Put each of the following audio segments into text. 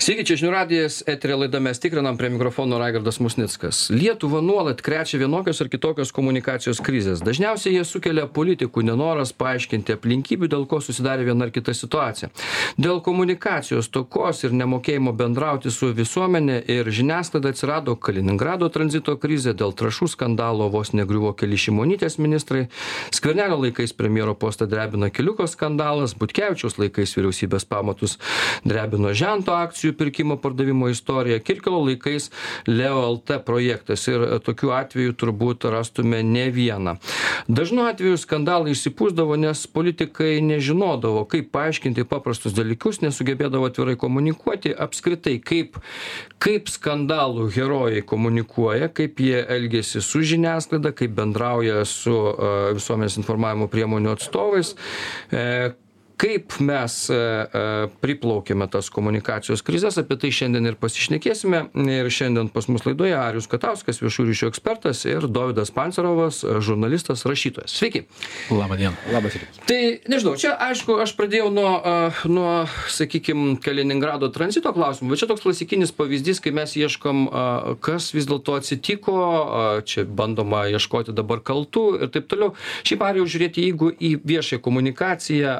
Sveiki, čia žinių radijas, eterė laida mes tikrinam prie mikrofono Raigardas Musnickas. Lietuva nuolat krečia vienokios ar kitokios komunikacijos krizės. Dažniausiai jie sukelia politikų nenoras paaiškinti aplinkybių, dėl ko susidarė viena ar kita situacija. Dėl komunikacijos tokos ir nemokėjimo bendrauti su visuomenė ir žiniasklaida atsirado Kaliningrado tranzito krizė, dėl trašų skandalo vos negriuvo keli šimonytės ministrai, skvernelio laikais premjero postą drebino keliuko skandalas, Butkevičiaus laikais vyriausybės pamatus drebino žento akcijų akcijų pirkimo pardavimo istorija. Kirkilo laikais leo lt projektas ir tokių atvejų turbūt rastume ne vieną. Dažnu atveju skandalai išsipūsdavo nes politikai nežinodavo kaip paaiškinti paprastus dalykus nesugebėdavo atvirai komunikuoti apskritai kaip kaip skandalų herojai komunikuoja kaip jie elgiasi su žiniasklaida kaip bendrauja su visuomenės informavimo priemonių atstovais e, kaip mes e, e, priplaukėme tas komunikacijos krizes apie tai šiandien ir pasišnekėsime. Ir šiandien pas mus laidoje arijus katauskas viešųjų ryšių ekspertas ir dovydas pancerovas žurnalistas rašytojas. Sveiki. Laba diena labas rytas. Tai nežinau čia aišku aš pradėjau nuo nuo sakykim kaliningrado tranzito klausimo bet čia toks klasikinis pavyzdys kai mes ieškom kas vis dėlto atsitiko čia bandoma ieškoti dabar kaltų ir taip toliau. Šiaip arijau žiūrėti jeigu į viešąją komunikaciją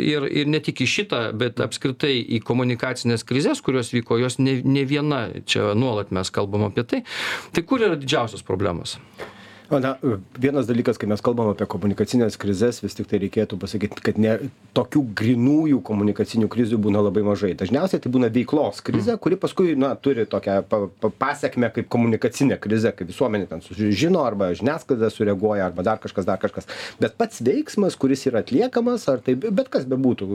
ir ir ne tik į šitą bet apskritai į komunikacines krizes kurios vyko jos ne ne viena čia nuolat mes kalbam apie tai. Tai kur yra didžiausios problemos na vienas dalykas kai mes kalbam apie komunikacines krizes vis tiktai reikėtų pasakyt kad ne tokių grynųjų komunikacinių krizių būna labai mažai. Dažniausiai tai būna veiklos krizė kuri paskui na turi tokią pa pa pasekmę kaip komunikacinė krizė kai visuomenė ten sužino arba žiniasklaida sureaguoja arba dar kažkas dar kažkas. Bet pats veiksmas kuris yra atliekamas ar tai bet kas bebūtų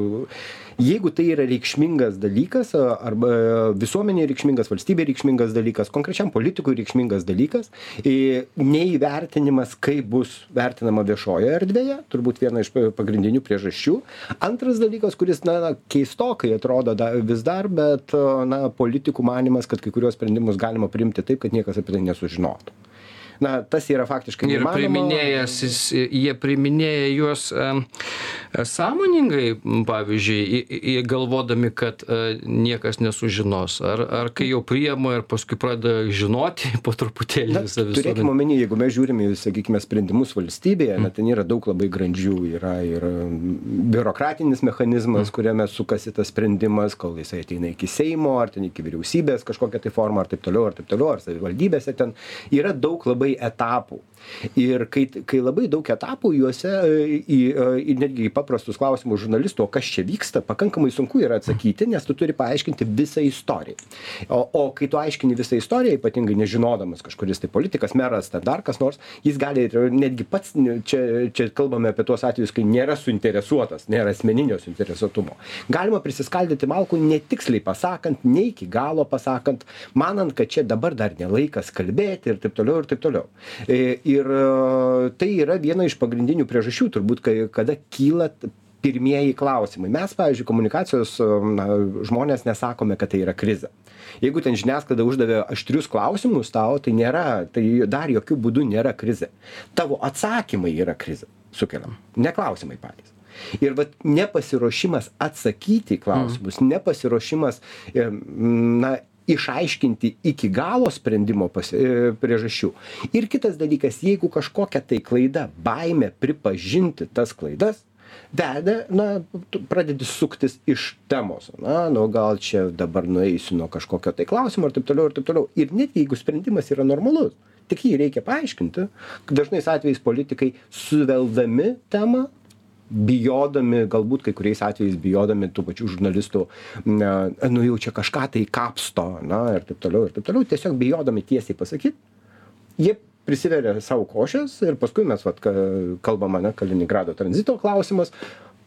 jeigu tai yra reikšmingas dalykas arba visuomenei reikšmingas valstybei reikšmingas dalykas konkrečiam politikui reikšmingas dalykas neįver vertinimas kaip bus vertinama viešojoje erdvėje turbūt viena iš pagrindinių priežasčių. Antras dalykas kuris na keistokai atrodo da vis dar bet na politikų manymas kad kai kuriuos sprendimus galima priimti taip kad niekas apie tai nesužinotų na tas yra faktiškai ir priiminėjęs jis jie priiminėja juos sąmoningai pavyzdžiui galvodami kad e, niekas nesužinos ar, ar kai jau priema ir paskui pradeda žinoti po truputėlį Na, visą turėkime visuomenę omeny, jeigu mes žiūrime, sakykime, sprendimus valstybėje, mm. ten yra daug labai grandžių, yra ir biurokratinis mechanizmas, mm. kuriame sukasi tas sprendimas, kol jisai ateina iki Seimo, ar ten iki vyriausybės kažkokią tai formą, ar taip toliau, ar taip toliau, ar savivaldybėse ten yra daug labai etapų. Ir kai, kai labai daug etapų juose, į, į, į netgi į paprastus klausimus žurnalistų, o kas čia vyksta, pakankamai sunku yra atsakyti, nes tu turi paaiškinti visą istoriją. O, o kai tu aiškini visą istoriją, ypatingai nežinodamas kažkuris tai politikas, meras, ar dar kas nors, jis gali ir netgi pats, čia, čia kalbame apie tuos atvejus, kai nėra suinteresuotas, nėra asmeninio suinteresuotumo. Galima prisiskaldyti malkų netiksliai pasakant, ne iki galo pasakant, manant, kad čia dabar dar nelaikas kalbėti ir taip toliau ir taip toliau. Ir ir e, tai yra viena iš pagrindinių priežasčių turbūt kai kada kyla pirmieji klausimai. Mes pavyzdžiui komunikacijos e, na žmonės nesakome kad tai yra krizė. Jeigu ten žiniasklaida uždavė aštrius klausimus tau tai nėra tai dar jokiu būdu nėra krizė. Tavo atsakymai yra krizė. Sukeliam. Ne klausimai patys. Ir vat nepasiruošimas atsakyti į klausimus nepasiruošimas e, na išaiškinti iki galo sprendimo pasi e, priežasčių. Ir kitas dalykas jeigu kažkokia tai klaida baimė pripažinti tas klaidas veda na tu pradedi suktis iš temos. Na nu gal čia dabar nueisiu nuo kažkokio tai klausimo ir taip toliau ir taip toliau. Ir net jeigu sprendimas yra normalus tik jį reikia paaiškinti dažnais atvejais politikai suveldami temą bijodami galbūt kai kuriais atvejais bijodami tų pačių žurnalistų na nu jau čia kažką tai kapsto na ir taip toliau ir taip toliau tiesiog bijodami tiesiai pasakyt jie prisiveria sau košės ir paskui mes vat ka kalbam ane kaliningrado tranzito klausimas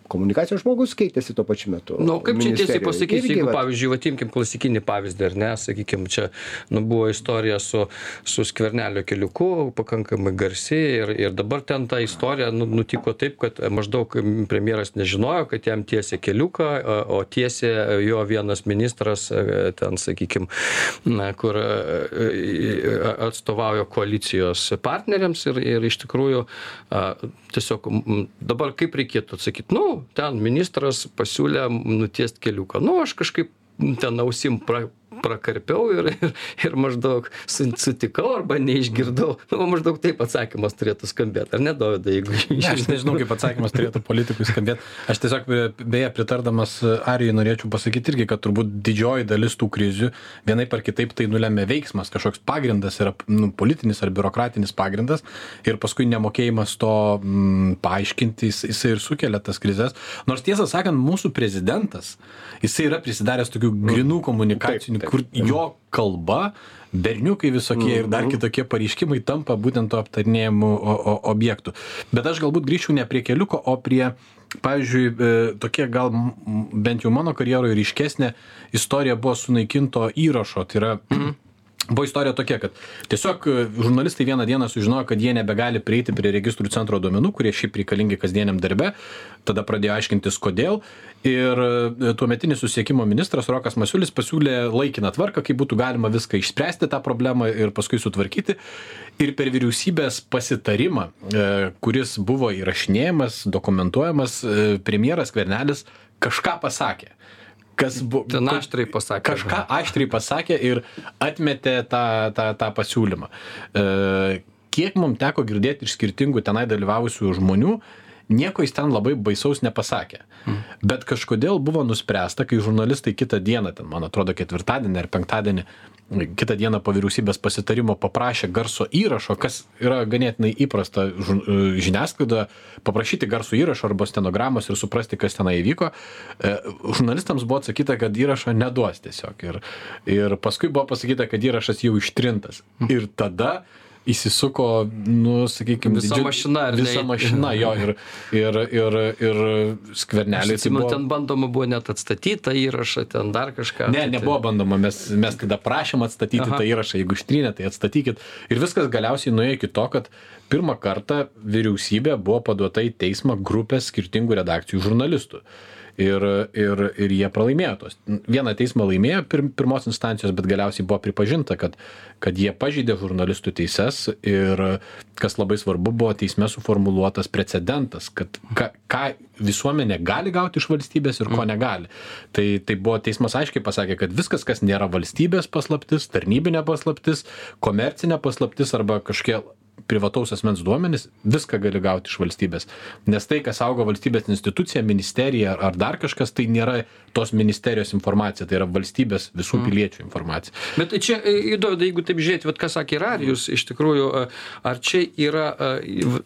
komunikacijos žmogus keitėsi tuo pačiu metu. Nu kaip čia tiesiai pasakysiu jeigu pavyzdžiui vat imkim klasikinį pavyzdį ar ne sakykim čia nu buvo istorija su su skvernelio keliuku pakankamai garsi ir ir dabar ten ta istorija nu nutiko taip kad maždaug premjeras nežinojo kad jam tiesia keliuką o tiesė jo vienas ministras e, ten sakykim na kur e, e, atstovauja koalicijos partneriams ir ir iš tikrųjų tiesiog dabar kaip reikėtų atsakyt nu ten ministras pasiūlė nutiest keliuką. Nu aš kažkaip ten ausim pra prakarpiau ir ir ir maždaug su sutikau arba neišgirdau nu va maždaug taip atsakymas turėtų skambėt ar ne dovydai jeigu Ne, aš nežinau, kaip atsakymas turėtų politikui skambėti. Aš tiesiog, be- beje, pritardamas Arijai norėčiau pasakyti irgi, kad turbūt didžioji dalis tų krizių vienaip ar kitaip tai nulėmė veiksmas, kažkoks pagrindas yra nu, politinis ar biurokratinis pagrindas ir paskui nemokėjimas to mm, paaiškinti, jis, jisai ir sukelia tas krizės. Nors tiesą sakant, mūsų prezidentas, jisai yra prisidaręs tokių grinų komunikacinių, Taip, taip. Kur jo kalba berniukai visokie ir dar kitokie pareiškimai tampa būtent to o- objektų. Bet aš galbūt grįžčiau ne prie keliuko, o prie, pavyzdžiui, e, tokie gal bent jau mano karjeroje ryškesnė istorija buvo sunaikinto įrašo. Tai yra Buvo istorija tokia, kad tiesiog e, žurnalistai vieną dieną sužinojo, kad jie nebegali prieiti prie registrų centro duomenų, kurie šiaip reikalingi kasdieniam darbe. Tada pradėjo aiškintis, kodėl. Ir e, tuometinis susiekimo ministras Rokas Masiulis pasiūlė laikiną tvarką, kaip būtų galima viską išspręsti tą problemą ir paskui sutvarkyti. Ir per vyriausybės pasitarimą, e, kuris buvo įrašinėjamas, dokumentuojamas, premjeras Kvernelis kažką pasakė kas buvo. Ten aštriai pasakė. Kažką aštriai pasakė ir atmetė tą, tą, tą pasiūlymą. E, kiek mums teko girdėti iš skirtingų tenai dalyvavusių žmonių, nieko jis ten labai baisaus nepasakė. Hmm. Bet kažkodėl buvo nuspręsta, kai žurnalistai kitą dieną, ten man atrodo ketvirtadienį ar penktadienį, kitą dieną po vyriausybės pasitarimo paprašė garso įrašo, kas yra ganėtinai įprasta e, žiniasklaidoje, paprašyti garso įrašo arba stenogramos ir suprasti, kas tenai įvyko. E, Žurnalistams buvo atsakyta, kad įrašo neduos tiesiog. Ir, ir paskui buvo pasakyta, kad įrašas jau ištrintas. Ir tada įsisuko, nu, sakykime, Visa mašina, ar ne? Visa mašina, jo, ir, ir, ir, ir skverneliai. tai buvo- ten bandoma buvo net atstatyti tą įrašą, ten dar kažką. Ne, Tai- nebuvo bandoma, mes, mes kada prašėm atstatyti Aha. tą įrašą, jeigu ištrynė, tai atstatykit. Ir viskas galiausiai nuėjo iki to, kad pirmą kartą vyriausybė buvo paduota į teismą grupės skirtingų redakcijų žurnalistų. Ir, ir, ir jie pralaimėjo tos. Vieną teismą laimėjo pir, pirmos instancijos, bet galiausiai buvo pripažinta, kad, kad jie pažydė žurnalistų teises ir kas labai svarbu buvo teisme suformuluotas precedentas, kad ką, ką visuomenė gali gauti iš valstybės ir ko negali. Tai, tai buvo teismas aiškiai pasakė, kad viskas, kas nėra valstybės paslaptis, tarnybinė paslaptis, komercinė paslaptis arba kažkokie privataus asmens duomenys, viską gali gauti iš valstybės. Nes tai, kas augo valstybės institucija, ministerija ar dar kažkas, tai nėra tos ministerijos informacija, tai yra valstybės visų piliečių informacija. Bet čia e, įdomu, jeigu taip žiūrėti, vat, ką sakė Rarijus, iš tikrųjų, e, ar čia yra e,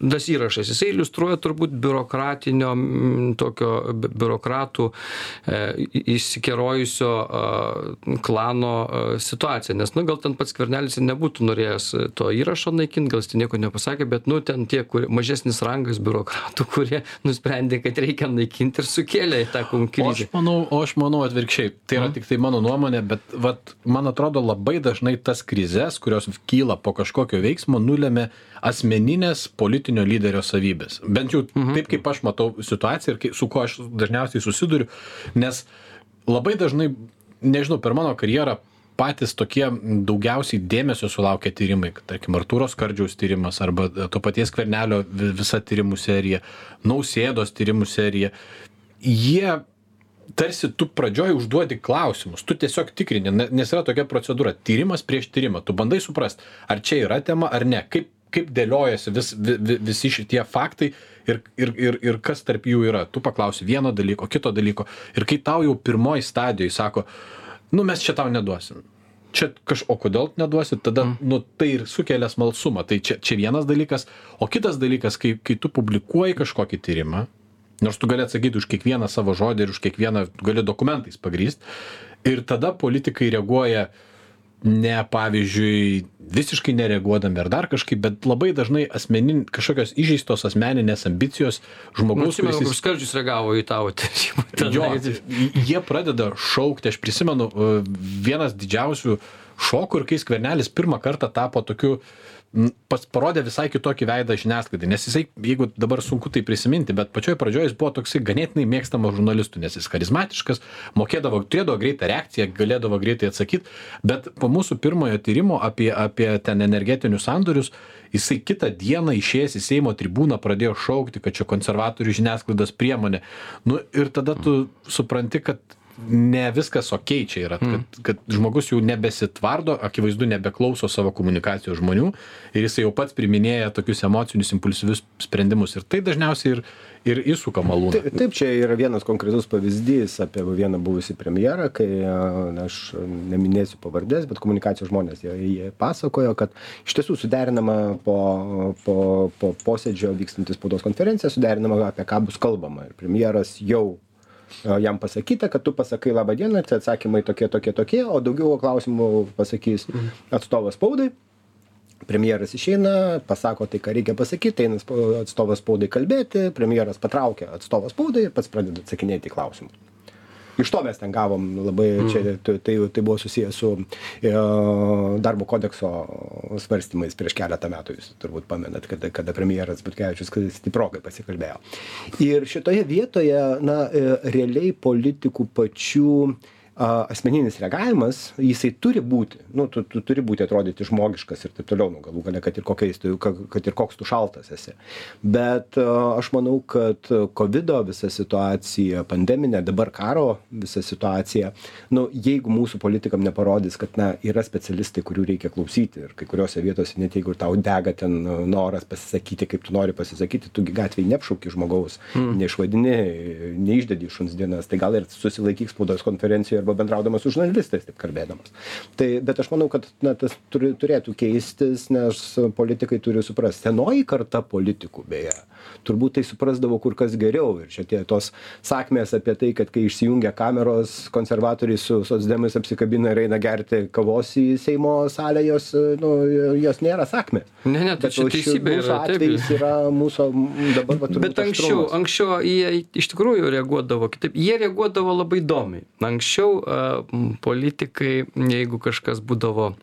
tas įrašas, jisai iliustruoja turbūt biurokratinio, mm, tokio bi- biurokratų įsikerojusio klano situaciją, nes, nu, gal ten pats kvernelis nebūtų norėjęs to įrašo naikinti, gal jis ten nieko nepasakė, bet, nu, ten tie, kur, mažesnis rangas biurokratų, kurie nusprendė, kad reikia naikinti ir sukėlė tą O aš konkurenciją. manau, o aš manau atvirkščiai. Tai yra tik tai mano nuomonė, bet vat, man atrodo labai dažnai tas krizės, kurios kyla po kažkokio veiksmo, nulėmė asmeninės politinio lyderio savybės. Bent jau taip, kaip aš matau situaciją ir kai, su kuo aš dažniausiai susiduriu, nes labai dažnai, nežinau, per mano karjerą patys tokie daugiausiai dėmesio sulaukia tyrimai, tarkim, Artūros Skardžiaus tyrimas arba to paties Kvernelio vi- visa tyrimų serija, Nausėdos tyrimų serija. Jie tarsi tu pradžioj užduodi klausimus, tu tiesiog tikrini, ne- nes yra tokia procedūra, tyrimas prieš tyrimą, tu bandai suprast, ar čia yra tema ar ne, kaip, kaip dėliojasi vis, vi, vi, visi šitie faktai ir, ir, ir, ir kas tarp jų yra. Tu paklausi vieno dalyko, kito dalyko ir kai tau jau pirmoji stadijoje sako, nu mes čia tau neduosim. Čia kaž, o kodėl neduosit, tada, mm. nu, tai ir sukelia smalsumą. Tai čia, čia vienas dalykas. O kitas dalykas, kai, kai tu publikuoji kažkokį tyrimą, nors tu gali atsakyti už kiekvieną savo žodį ir už kiekvieną gali dokumentais pagryst. Ir tada politikai reaguoja ne, pavyzdžiui, visiškai nereaguodami ar dar kažkaip, bet labai dažnai asmenin, kažkokios įžeistos asmeninės ambicijos Nu, žmogaus, atsimenu, kuris kaip skardžius reagavo į tavo tyrimą. Jo, jie pradeda šaukti, aš prisimenu, e, vienas didžiausių šokų ir kai skvernelis pirmą kartą tapo tokiu, m, pas, parodė visai kitokį veidą žiniasklaidai, nes jisai, jeigu dabar sunku tai prisiminti, bet pačioj pradžioje jis buvo toksai ganėtinai mėgstamas žurnalistų, nes jis charizmatiškas, mokėdavo, turėdavo greitą reakciją, galėdavo greitai atsakyti, bet po mūsų pirmojo tyrimo apie, apie ten energetinius sandorius, jisai kitą dieną išėjęs į Seimo tribūną pradėjo šaukti, kad čia konservatorių žiniasklaidos priemonė. Nu, ir tada tu supranti, kad ne viskas okei čia yra kad kad žmogus jau nebesitvardo akivaizdu nebeklauso savo komunikacijos žmonių ir jisai jau pats priiminėja tokius emocinius impulsyvius sprendimus ir tai dažniausiai ir ir įsuka malūną Tai- Taip, čia yra vienas konkretus pavyzdys apie vieną buvusį premjerą, kai na, aš neminėsiu pavardės, bet komunikacijos žmonės jie, jie pasakojo, kad iš tiesų suderinama po, po, po posėdžio vykstantis spaudos konferencija, suderinama apie ką bus kalbama. Ir premjeras jau jam pasakyta, kad tu pasakai labą dieną, tai atsakymai tokie, tokie, tokie, o daugiau klausimų pasakys atstovas spaudai. Premjeras išeina pasako tai ką reikia pasakyt eina atstovas spaudai kalbėti premjeras patraukia atstovą spaudai ir pats pradeda atsakinėti klausimus iš to mes ten gavom labai čia tai tai buvo susiję su e, darbo kodekso svarstymais prieš keletą metų jūs turbūt pamenat kada kada premjeras butkevičius stiprokai pasikalbėjo. Ir šitoje vietoje na e, realiai politikų pačių a, asmeninis reagavimas jisai turi būti nu tu tu turi būti atrodyti žmogiškas ir taip toliau nu galų gale kad ir kokiais tu ka kad ir koks tu šaltas esi. Bet aš manau kad kovido visa situacija pandeminė dabar karo visa situacija nu jeigu mūsų politikam neparodys kad na yra specialistai kurių reikia klausyti ir kai kuriose vietose net jeigu ir tau dega ten noras pasisakyti kaip tu nori pasisakyti tu gi gatvėj neapšauki žmogaus neišvadini neišdedi į šuns dienas. Tai gal ir susilaikyk spaudos konferencijoj arba bendraudamas su žurnalistais taip kalbėdamas tai bet aš manau kad na tas turi turėtų keistis nes politikai turi suprast senoji karta politikų beje turbūt tai suprasdavo kur kas geriau ir čia tie tos sakmės apie tai kad kai išsijungia kameros konservatoriai su socdemais apsikabina ir eina gerti kavos į seimo salę jos nu jos nėra sakmės Ne, ne, tai čia teisybė mūsų yra, taip. atvejis yra mūsų dabar turbūt Bet anksčiau, aštrumas. anksčiau jie iš tikrųjų reaguodavo kitaip. Jie reaguodavo labai įdomiai. Anksčiau a, m, politikai, jeigu kažkas būdavo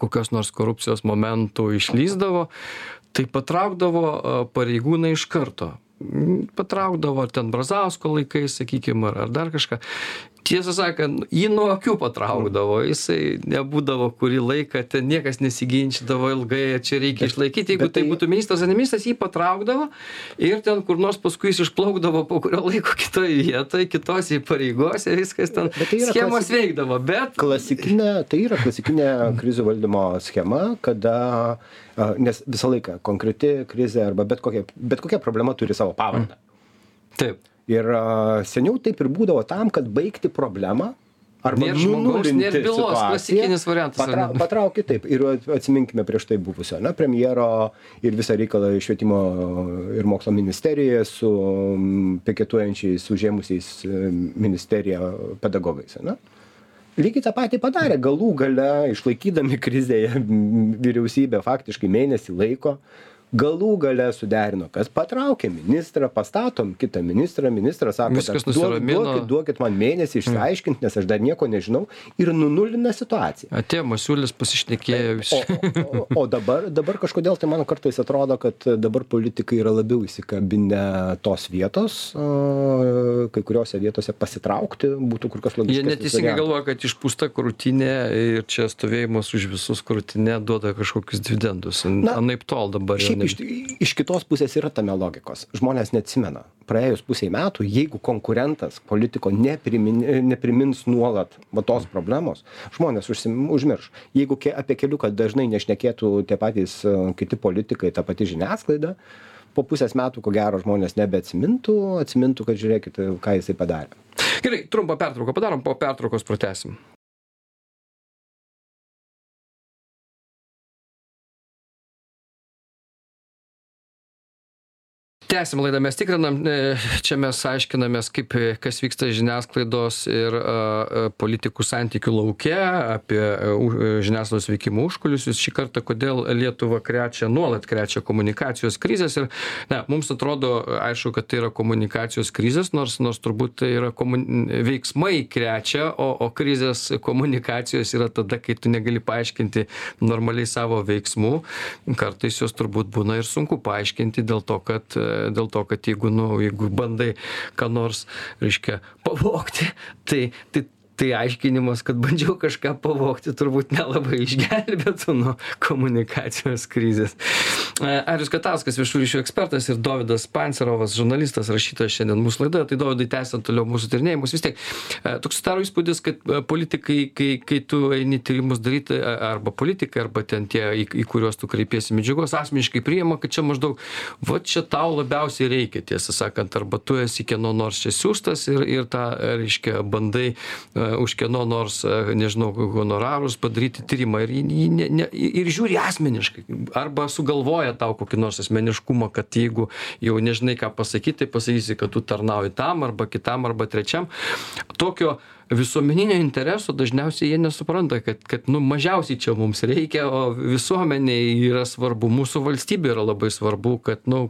kokios nors korupcijos momentų išlyzdavo, tai patraukdavo pareigūnai iš karto. Patraukdavo ar ten Brazausko laikais, sakykime, ar, ar dar kažką. Tiesą sakant, jį nuo akių patraukdavo, jisai nebūdavo kurį laiką, ten niekas nesiginčydavo ilgai, čia reikia išlaikyti, jeigu tai tai- būtų ministras ar ne ministras, jį patraukdavo ir ten kur nors paskui jis išplaukdavo po kurio laiko kitoje vietoje, kitose pareigose, viskas ten tai schemos veikdavo, bet klasikinė tai yra klasikinė krizių valdymo schema kada nes visą laiką konkreti krizė arba bet kokia bet kokia problema turi savo pavardę. Taip. Ir a, seniau taip ir būdavo tam kad baigti problemą arba Nėr žmogaus, nunulinti nėr bylos, klasikinis variantas, ar Patra, ne? patraukti taip. Ir atsiminkime prieš tai buvusio na premjero ir visą reikalą švietimo ir mokslo ministerijoje su piketuojančiais užėmusiais e, ministeriją pedagogais ane lygiai tą patį padarė. Galų gale išlaikydami krizėje m, vyriausybė faktiškai mėnesį laiko galų gale suderino kas patraukė ministrą pastatom kitą ministrą ministras sako Viskas "Duok- nusiramino." duokit, duokit man mėnesį išsiaiškint nes aš dar nieko nežinau ir nunulina situaciją Atėjo Masiulis, pasišnekėjo visi. O, o, o dabar, dabar kažkodėl tai man kartais atrodo, kad dabar politikai yra labiau įsikabinę tos vietos, a, kai kuriuose vietose pasitraukti būtų kur kas logiškiau. Jie neteisingai galvoja, kad išpūsta krūtinė ir čia stovėjimas už visus krūtinė duoda kažkokius dividendus. Na, Anaip tol dabar jau Šiaip iš, iš kitos pusės yra tame logikos. Žmonės neatsimena. Praėjus pusiai metų, jeigu konkurentas politiko neprimin, neprimins nuolat va tos problemos, žmonės užsim, užmirš. Jeigu ke, apie keliuką dažnai nešnekėtų tie patys kiti politikai, ta pati žiniasklaida, po pusės metų, ko gero, žmonės nebeatsimintų, atsimintų, kad žiūrėkit, ką jisai padarė. Gerai, trumpą pertrauką padarom, po pertraukos pratesim. Tęsiam laidą mes tikrinam e, čia mes aiškinamės kaip e, kas vyksta žiniasklaidos ir a, politikų santykių lauke apie e, e, žiniasklaidos veikimo užkulisius šį kartą kodėl lietuvą krečia nuolat krečia komunikacijos krizės. Ir na mums atrodo aišku kad tai yra komunikacijos krizės nors nors turbūt tai yra komun veiksmai krečia o o krizės komunikacijos yra tada kai tu negali paaiškinti normaliai savo veiksmų. Kartais juos turbūt būna ir sunku paaiškinti dėl to kad e, dėl to kad jeigu nu jeigu bandai ką nors reiškia pavogti tai tai tai aiškinimas kad bandžiau kažką pavogti turbūt nelabai išgelbėtų nuo komunikacijos krizės. E, arijus katauskas viešųjų ryšių ekspertas ir dovydas pancerovas žurnalistas rašytojas šiandien mūsų laidoje. Tai dovydai tęsiant toliau mūsų tyrinėjimus vis tiek e, toks susidaro įspūdis kad e, politikai kai kai tu eini tyrimus daryti arba politikai arba ten tie į, į kuriuos tu kreipiesi medžiagos asmeniškai priima kad čia maždaug va čia tau labiausiai reikia tiesą sakant arba tu esi kieno nors čia siųstas ir ir tą reiškia bandai už kieno nors, nežinau, honorarus padaryti tyrimą ir, ne, ne, ir žiūri asmeniškai. Arba sugalvoja tau kokį nors asmeniškumą, kad jeigu jau nežinai ką pasakyti, tai pasakysi, kad tu tarnauji tam arba kitam arba trečiam. Tokio visuomeninio intereso dažniausiai jie nesupranta kad kad nu mažiausiai čia mums reikia o visuomenei yra svarbu mūsų valstybei yra labai svarbu kad nu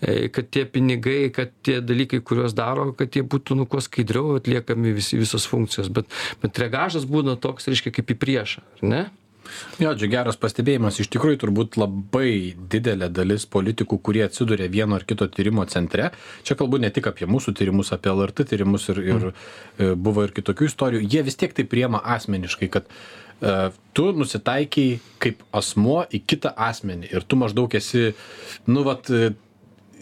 e, kad tie pinigai kad tie dalykai kuriuos daro kad jie būtų nu kuo skaidriau atliekami visi visos funkcijos. Bet bet reagažas būna toks reiškia kaip į priešą ar ne Jo, čia geras pastebėjimas. Iš tikrųjų, turbūt labai didelė dalis politikų, kurie atsiduria vieno ar kito tyrimo centre, čia kalbu ne tik apie mūsų tyrimus, apie LRT tyrimus ir, ir mm. buvo ir kitokių istorijų, jie vis tiek tai priema asmeniškai, kad uh, tu nusitaikiai kaip asmuo į kitą asmenį ir tu maždaug esi, nu, vat,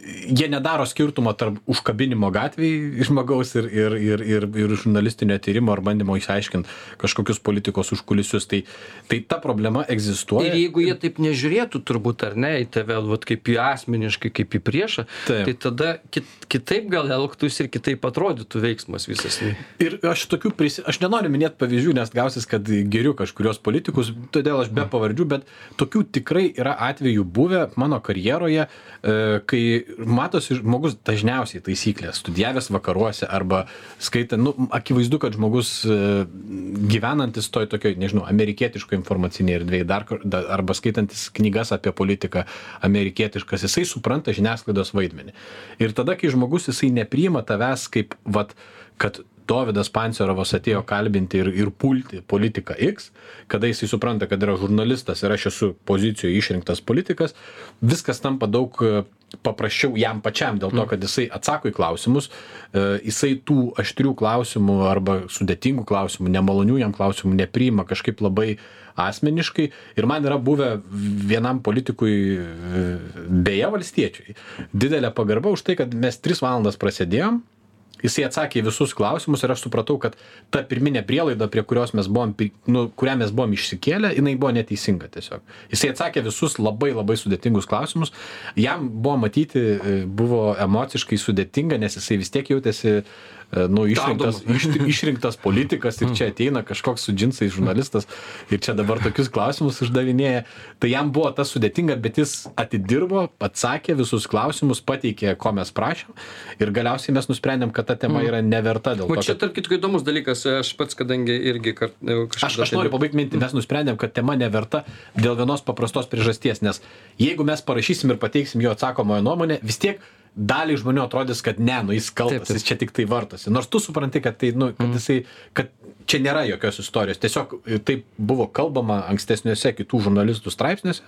jie nedaro skirtumo tarp užkabinimo gatvėj žmogaus ir ir ir ir ir žurnalistinio tyrimo ar bandymo išsiaiškint kažkokius politikos užkulisius. Tai tai ta problema egzistuoja. Ir jeigu jie taip nežiūrėtų turbūt ar ne į tave vat kaip į asmeniškai kaip į priešą tai tada kit kitaip gal elgtųsi ir kitaip atrodytų veiksmas visas. Ir aš tokių prisi aš nenoriu minėt pavyzdžių nes gausis kad giriu kažkuriuos politikus todėl aš be pavardžių bet tokių tikrai yra atvejų buvę mano karjeroje e, kai matosi žmogus dažniausiai taisyklės studijavęs vakaruose arba skaitant nu akivaizdu kad žmogus e, gyvenantis toj tokioj nežinau amerikietiškoj informacinėj erdvėj dar da arba skaitantis knygas apie politiką amerikietiškas jisai supranta žiniasklaidos vaidmenį. Ir tada kai žmogus jisai nepriima tavęs kaip vat kad dovydas pancerovas atėjo kalbinti ir ir pulti politiką x kada jisai supranta kad yra žurnalistas ir aš esu pozicijoj išrinktas politikas viskas tampa daug paprasčiau jam pačiam dėl to mm. kad jisai atsako į klausimus e, jisai tų aštrių klausimų arba sudėtingų klausimų nemalonių jam klausimų nepriima kažkaip labai asmeniškai ir man yra buvę vienam politikui e, beje valstiečiui didelė pagarba už tai kad mes tris valandas prasėdėjom jisai atsakė į visus klausimus ir aš supratau kad ta pirminė prielaida prie kurios mes buvom nu kurią mes buvom išsikėlę jinai buvo neteisinga tiesiog. Jisai atsakė visus labai labai sudėtingus klausimus. Jam buvo matyti e, buvo emociškai sudėtinga nes jisai vis tiek jautėsi E, nu, išrinktas, iš, išrinktas politikas ir čia ateina kažkoks su džinsais žurnalistas ir čia dabar tokius klausimus uždavinėja. Tai jam buvo tas sudėtinga, bet jis atidirbo, atsakė visus klausimus, pateikė, ko mes prašėm ir galiausiai mes nusprendėm, kad ta tema mm. yra neverta dėl to. O čia, tarp kitko, įdomus dalykas, aš pats, kadangi irgi e, kažkaip... Aš, aš noriu pabaigti mintį, mes nusprendėm, kad tema neverta dėl vienos paprastos priežasties, nes jeigu mes parašysim ir pateiksim jo atsakomojo nuomonę, vis tiek daliai žmonių atrodys kad ne nu jis kaltas jis čia tiktai vartosi. Nors tu supranti kad tai nu kad mhm. jisai kad čia nėra jokios istorijos. Tiesiog taip buvo kalbama ankstesniuose kitų žurnalistų straipsniuose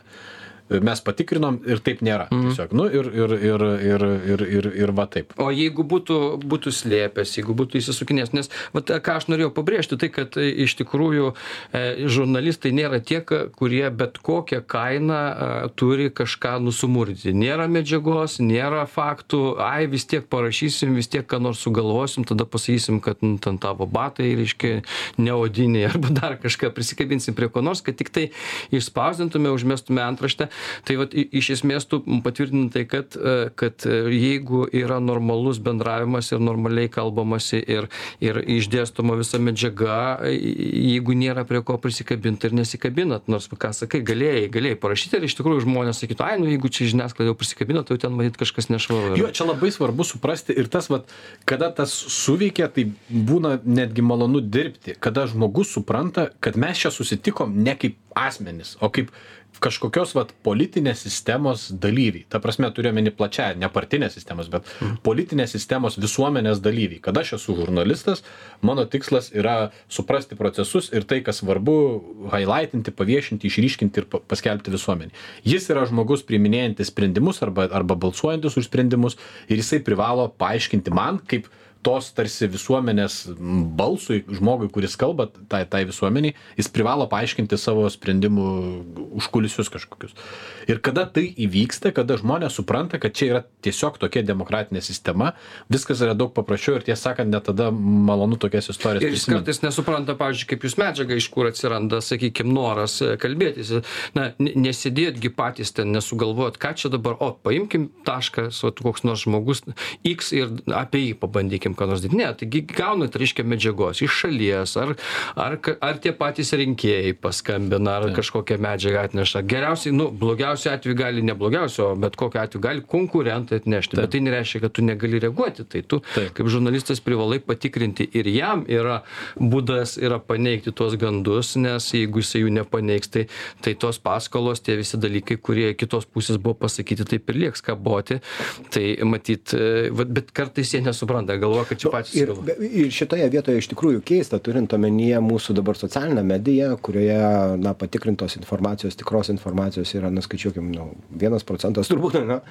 mes patikrinom ir taip nėra mhm. tiesiog. Nu ir ir ir ir ir ir ir va taip. O jeigu būtų būtų slėpęs jeigu būtų išsisukinėjęs nes vat ką aš norėjau pabrėžti tai kad e, iš tikrųjų e, žurnalistai nėra tie kurie bet kokia kaina e, turi kažką nusumurdyti nėra medžiagos nėra faktų. Ai vis tiek parašysim vis tiek ką nors sugalvosim tada pasakysim kad nu ten tavo batai reiškia neodiniai arba dar kažką prisikabinsim prie ko nors kad tiktai išspausdintume užmestume antraštę tai vat iš esmės tu patvirtini tai kad e, kad e, jeigu yra normalus bendravimas ir normaliai kalbamasi ir ir išdėstoma visa medžiaga jeigu nėra prie ko prisikabint ir nesikabinat nors ką sakai galėjai galėjai parašyti ir iš tikrųjų žmonės sakytų ai nu jeigu čia žiniasklaida jau prisikabino tai jau ten matyt kažkas nešvaru jo čia labai svarbu suprasti ir tas vat kada tas suveikia tai būna netgi malonu dirbti kada žmogus supranta kad mes čia susitikom ne kaip asmenys o kaip kažkokios vat politinės sistemos dalyviai. Ta prasme turiu omeny plačiąja ne partinės sistemos bet mhm. politinės sistemos visuomenės dalyviai. Kad aš esu žurnalistas mano tikslas yra suprasti procesus ir tai kas svarbu hailaitinti paviešinti išryškinti ir paskelbti visuomenei. Jis yra žmogus priiminėjantis sprendimus arba arba balsuojantis už sprendimus ir jisai privalo paaiškinti man kaip tos tarsi visuomenės balsui žmogui kuris kalba tai tai visuomenei jis privalo paaiškinti savo sprendimų užkulisius kažkokius. Ir kada tai įvyksta kada žmonės supranta kad čia yra tiesiog tokia demokratinė sistema viskas yra daug paprasčiau ir tiesą sakant net tada malonu tokias istorijas ir jis prisimint. kartais nesupranta pavyzdžiui kaip jūs medžiagą iš kur atsiranda sakykim noras e, kalbėtis. Na ne nesėdėjot gi patys ten nesugalvojot ką čia dabar o paimkim vat koks nors žmogus iks ir apie jį pabandykim ką nors daryt. Ne taigi gaunat reiškia medžiagos iš šalies ar ar ar tie patys rinkėjai paskambina ar kažkokią medžiagą atneša. Geriausiai nu blogiausiu atveju gali ne blogiausiu o bet kokiu atveju gali konkurentai atnešti. Bet tai nereiškia kad tu negali reaguoti. Tai tu kaip žurnalistas privalai patikrinti ir jam yra būdas yra paneigti tuos gandus nes jeigu jisai jų nepaneigs tai tai tos paskolos tie visi dalykai kurie kitos pusės buvo pasakyti taip ir lieks kaboti. Tai matyt e, vat bet kartais jie nesupranta. Galvoja kad čia patys Ir, ir šitoje vietoje iš tikrųjų keista, turint omenyje mūsų dabar socialinę mediją, kurioje na, patikrintos informacijos, tikros informacijos yra, nuskaičiuokim, nu, vienas procentas turbūt, na,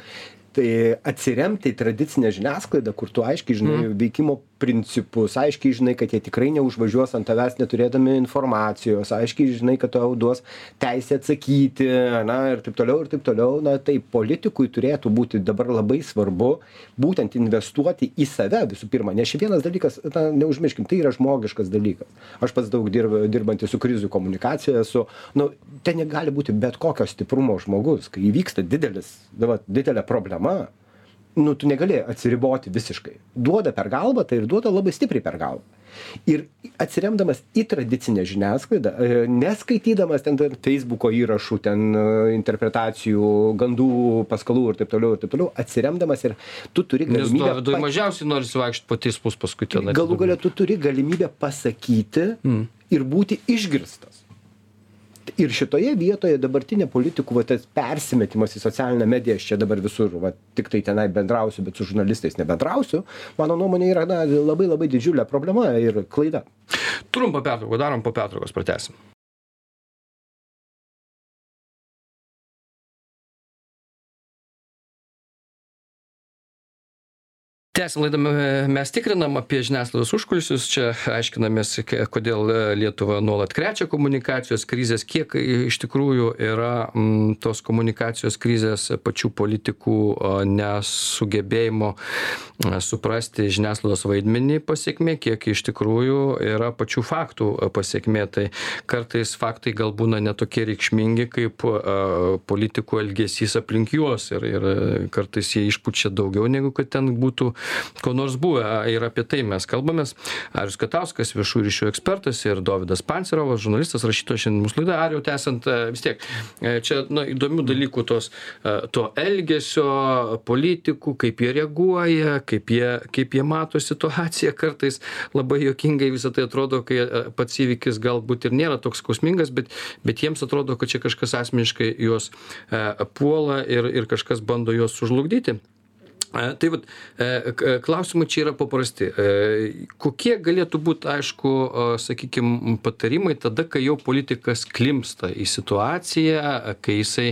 tai atsiremti į tradicinę žiniasklaidą, kur tu aiškiai žinai mm. veikimo principus, aiškiai žinai, kad jie tikrai neužvažiuos ant tavęs neturėdami informacijos, aiškiai žinai, kad tau duos teisę atsakyti, na ir taip toliau, ir taip toliau, na tai politikui turėtų būti dabar labai svarbu būtent investuoti į save visų pirma, nes šį vienas dalykas, na, neužmirškim, tai yra žmogiškas dalykas. Aš pats daug dirb, dirbantis su krizių komunikacija, su, nu, ten negali būti bet kokio stiprumo žmogus, kai įvyksta didelis, na, va, didelė problema, nu, tu negali atsiriboti visiškai. Duoda per galvą, tai ir duoda labai stipriai per galvą. Ir atsiremdamas į tradicinę žiniasklaidą, e, neskaitydamas ten ten Facebooko įrašų, ten e, interpretacijų, gandų, paskalų ir taip toliau, ir taip toliau, atsiremdamas ir tu turi nes galimybę... dovydui pa- mažiausiai norisi vaikščiot po teismus paskui tenai Galų galia tu turi galimybę pasakyti Mm. ir būti išgirstas. Ir šitoje vietoje dabartinė politikų va, tas persimetimas į socialinę mediją, aš čia dabar visur, va, tik tai tenai bendrausiu, bet su žurnalistais nebendrausiu, mano nuomonė yra na, labai labai didžiulė problema ir klaida. trumpą pertrauką darom po pertraukos pratęsim tęsiam laidą me- mes tikrinam apie žiniasklaidos užkulisius. Čia aiškinamės kodėl e, lietuvą nuolat krečia komunikacijos krizės kiek iš tikrųjų yra tos komunikacijos krizės pačių politikų nesugebėjimo a, suprasti žiniasklaidos vaidmenį pasekmė kiek iš tikrųjų yra pačių faktų a, pasekmė tai kartais faktai gal būna ne tokie reikšmingi kaip politikų elgesys aplink juos ir ir kartais jie išpučia daugiau negu kad ten būtų ko nors buvę ir apie tai mes kalbamės. Arius Katauskas viešųjų ryšių ekspertas ir Dovydas Pancerovas žurnalistas rašytojas šiandien mūsų laida Ariau tęsiant e, vis tiek e, čia na įdomių dalykų tos e, to elgesio politikų kaip jie reaguoja kaip jie kaip jie mato situaciją kartais. Labai juokingai visa tai atrodo kai pats įvykis galbūt ir nėra toks skausmingas bet bet jiems atrodo kad čia kažkas asmeniškai juos e, puola ir ir kažkas bando juos sužlugdyti Tai vat, e, k- klausimai čia yra paprasti. E, Kokie galėtų būti, aišku, sakykime, patarimai tada, kai jau politikas klimsta į situaciją, kai jisai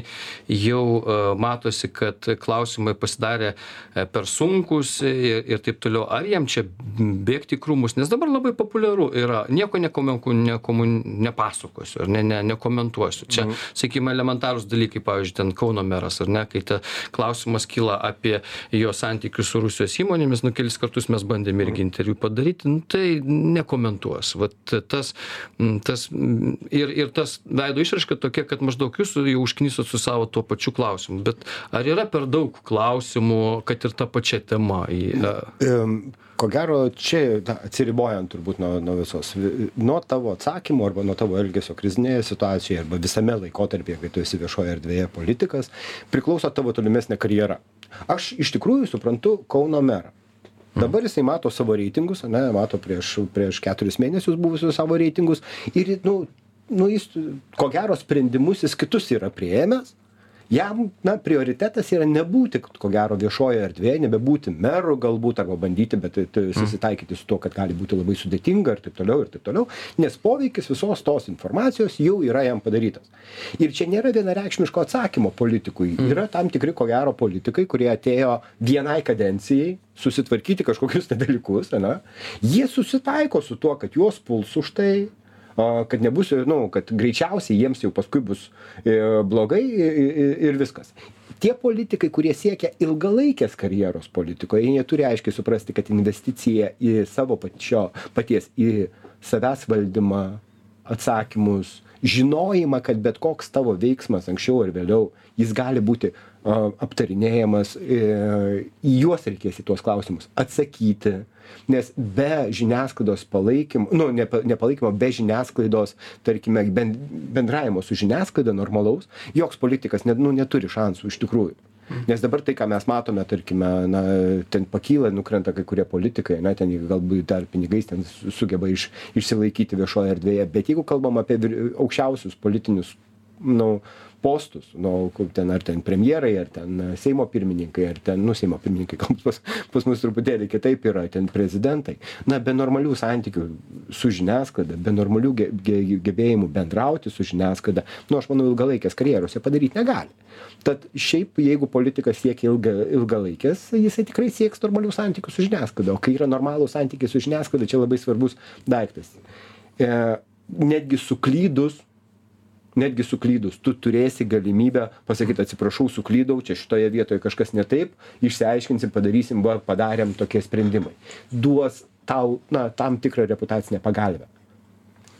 jau e, matosi, kad klausimai pasidarė e, per sunkus ir, ir taip toliau. Ar jam čia bėgti krūmus? Nes dabar labai populiaru yra, nieko nekomenku, nekomun, nepasakosiu ar ne, ne, nekomentuosiu. Čia, mhm. sakykime, elementarūs dalykai, pavyzdžiui, ten Kauno meras, ar ne, kai ta klausimas kyla apie jo santykius su Rusijos įmonėmis, nu kelis kartus mes bandėme irgi interviu padaryti, nu, tai nekomentuos. Vat tas, mm, tas mm, ir, ir tas veido išraiška tokia, kad maždaug jūs jau užknysot su savo tuo pačiu klausimu. Bet ar yra per daug klausimų, kad ir ta pačia tema? Į, Em, Ko gero, čia atsiribojant turbūt nuo, nuo visos, vi- nuo tavo atsakymų arba nuo tavo elgesio krizinėje situacijoje arba visame laikotarpyje, kai tu esi viešoje erdvėje politikas, priklauso tavo tolimesnė karjera. Aš iš tikrųjų suprantu Kauno merą. Dabar jisai mato savo reitingus, ne, mato prieš, prieš keturis mėnesius buvusius savo reitingus ir, nu, nu, jis, ko gero, sprendimus jis kitus yra prieėmęs, jam na prioritetas yra nebūti ko gero viešojoje erdvėje nebebūti meru galbūt arba bandyti bet tai susitaikyti su tuo kad gali būti labai sudėtinga ir taip toliau ir taip toliau nes poveikis visos tos informacijos jau yra jam padarytas. Ir čia nėra vienareikšmiško atsakymo politikui. Yra tam tikri ko gero politikai kurie atėjo vienai kadencijai susitvarkyti kažkokius dalykus ane? Jie susitaiko su tuo kad juos puls už tai kad nebus, nu, kad greičiausiai jiems jau paskui bus e, blogai ir viskas. Tie politikai, kurie siekia ilgalaikės karjeros politikoje, jie turi aiškiai suprasti, kad investicija į savo pačio, paties, į savęs valdymą, atsakymus, žinojimą, kad bet koks tavo veiksmas anksčiau ar vėliau, jis gali būti aptarinėjamas, e, į juos reikės į tuos klausimus atsakyti, nes be žiniasklaidos palaikymo, nu, ne, ne palaikymo, be žiniasklaidos, tarkime, bendravimo su žiniasklaida normalaus, joks politikas net, nu, neturi šansų iš tikrųjų. Nes dabar tai, ką mes matome, tarkime, na, ten pakyla, nukrenta kai kurie politikai, na, ten galbūt dar pinigais ten sugeba iš, išsilaikyti viešoje erdvėje, bet jeigu kalbam apie aukščiausius politinius, na, nu, postus nu ten ar ten premjerai ar ten e, seimo pirmininkai ar ten nu seimo pirmininkai gal pas pas mus truputėlį kitaip yra ten prezidentai. Na be normalių santykių su žiniasklaida be normalių ge ge gebėjimų bendrauti su žiniasklaida nu aš manau ilgalaikės karjeros jie padaryt negali. Tad šiaip jeigu politikas siekia ilga ilgalaikės jisai tikrai sieks normalių santykių su žiniasklaida. O kai yra normalūs santykiai su žiniasklaida čia labai svarbus daiktas. E netgi suklydus netgi suklydus. Tu turėsi galimybę pasakyt atsiprašau suklydau čia šitoje vietoje kažkas ne taip. Išsiaiškinsim padarysim va padarėm tokie sprendimai. Duos tau na tam tikrą reputacinę pagalvę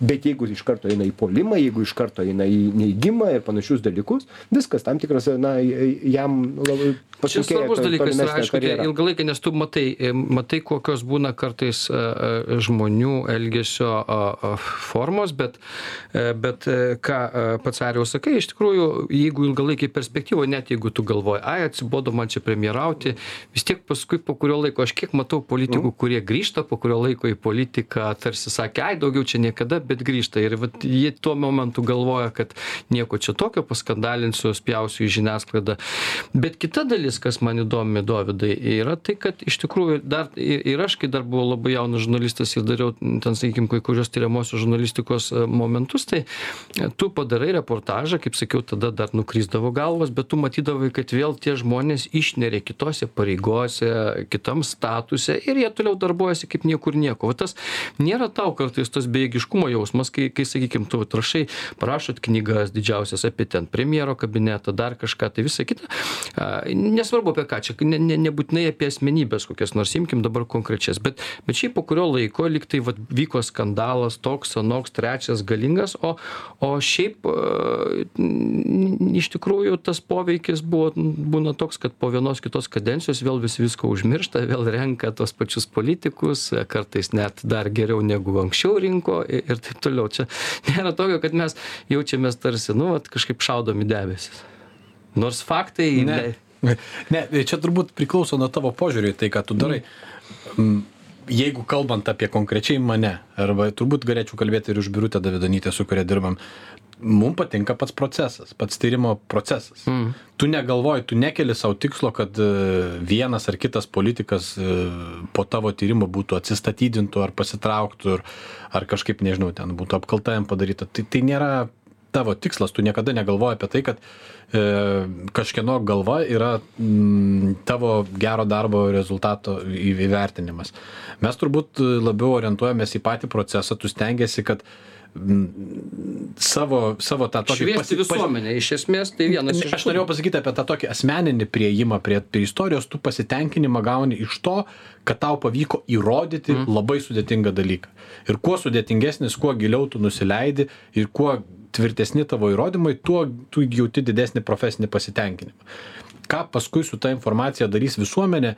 bet jeigu iš karto eina į puolimą jeigu iš karto eina į neigimą ir panašius dalykus viskas tam tikras na jam labai Čia svarbus dalykas yra, aišku, tie ilgalaikiai, nes tu matai, e, matai, kokios būna kartais e, e, žmonių elgesio formos, bet, bet ką pats Ariau sakai, iš tikrųjų, jeigu ilgalaikiai perspektyvoje, net jeigu tu galvoji, ai, atsibodo man čia premjerauti, vis tiek paskui po kurio laiko, aš kiek matau politikų, mm. kurie grįžta po kurio laiko į politiką, tarsi sakė, ai, daugiau čia niekada, bet grįžta. Ir vat, jie tuo momentu galvoja, kad nieko čia tokio, paskandalinsiu, spjausiu į žiniasklaidą. Bet kita dalis, kas man įdomi, Dovydai, yra tai, kad iš tikrųjų dar ir aš, kai dar buvau labai jaunas žurnalistas ir dariau ten, sakykime, kai kurios tyriamosios žurnalistikos e, momentus, tai e, tu padarai reportažą, kaip sakiau, tada dar nukryzdavo galvas, bet tu matydavai, kad vėl tie žmonės išnerė kitose pareigose, kitam statuse ir jie toliau darbuojasi kaip niekur nieko. O tas nėra tau kartais tas bejėgiškumo jau jausmas, kai, kai sakykim, tu rašai, parašot knygas didžiausias apie ten premjero kabinetą, dar kažką, tai visą kitą. Nesvarbu apie ką, čia ne, ne, nebūtinai apie asmenybės kokias nors imkim dabar konkrečias, bet, bet šiaip po kurio laiko liktai vat, vyko skandalas toks, anoks, trečias galingas, o, o šiaip iš tikrųjų tas poveikis buvo, būna toks, kad po vienos kitos kadencijos vėl vis viską užmiršta, vėl renka tos pačius politikus, kartais net dar geriau negu anksčiau rinko ir taip toliau. Čia nėra tokio, kad mes jaučiamės tarsi, nu, vat, kažkaip šaudom į debesis. Nors faktai. Ne. Ne, čia turbūt priklauso nuo tavo požiūrį, tai ką tu darai. Mm. Jeigu kalbant apie konkrečiai mane, arba turbūt galėčiau kalbėti ir už Birutę Davidonytę, su kuria dirbam, mum patinka pats procesas, pats tyrimo procesas. Mm. Tu negalvoji, tu nekeli savo tikslo, kad e, vienas ar kitas politikas e, po tavo tyrimo būtų atsistatydintų ar pasitrauktų ar, ar kažkaip, nežinau, ten būtų apkalta jam padaryta. Tai, tai nėra tavo tikslas, tu niekada negalvoji apie tai, kad e, kažkieno galva yra m, mm, tavo gero darbo rezultato įvertinimas. Mes turbūt labiau orientuojamės į patį procesą, tu stengiasi, kad e, savo, savo tą tokį... Šviesti visuomenę, iš esmės tai vienas iš... Aš norėjau pasakyti apie tą tokį asmeninį prieimą prie, prie istorijos, tu pasitenkinimą gauni iš to, kad tau pavyko įrodyti mm. labai sudėtingą dalyką. Ir kuo sudėtingesnis, kuo giliau tu nusileidi ir kuo tvirtesni tavo įrodymai, tuo tu jauti didesnį profesinį pasitenkinimą. Ką paskui su ta informacija darys visuomenė,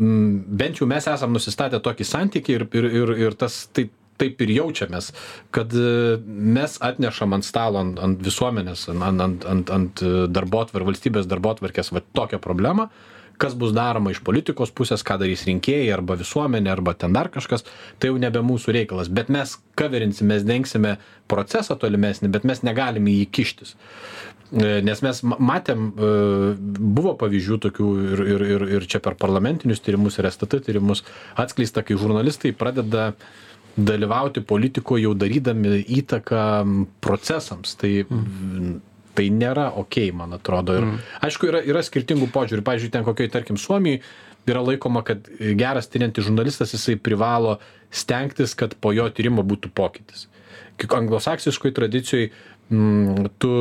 bent jau mes esam nusistatę tokį santykį ir, ir, ir, ir tas, tai, taip ir jaučiamės, kad e, mes atnešam ant stalo, ant, ant visuomenės, ant, ant, ant, ant darbotvar, valstybės darbotvarkės va tokią problemą, kas bus daroma iš politikos pusės ką darys rinkėjai arba visuomenė arba ten dar kažkas tai jau nebe mūsų reikalas. Bet mes kaverinsim mes dengsime procesą tolimesnį bet mes negalim į jį kištis. E, nes mes ma- matėm, e, buvo pavyzdžių tokių ir, ir, ir, ir čia per parlamentinius tyrimus ir STT tyrimus atskleista, kai žurnalistai pradeda dalyvauti politikoje jau darydami įtaką procesams. Tai, tai nėra ok, man atrodo. Ir, aišku, yra, yra skirtingų požiūrių. Pavyzdžiui, ten kokioj, tarkim, Suomijai yra laikoma, kad geras tyriantis žurnalistas jisai privalo stengtis, kad po jo tyrimo būtų pokytis. Kaip anglosaksiškoj tradicijoj mm, tu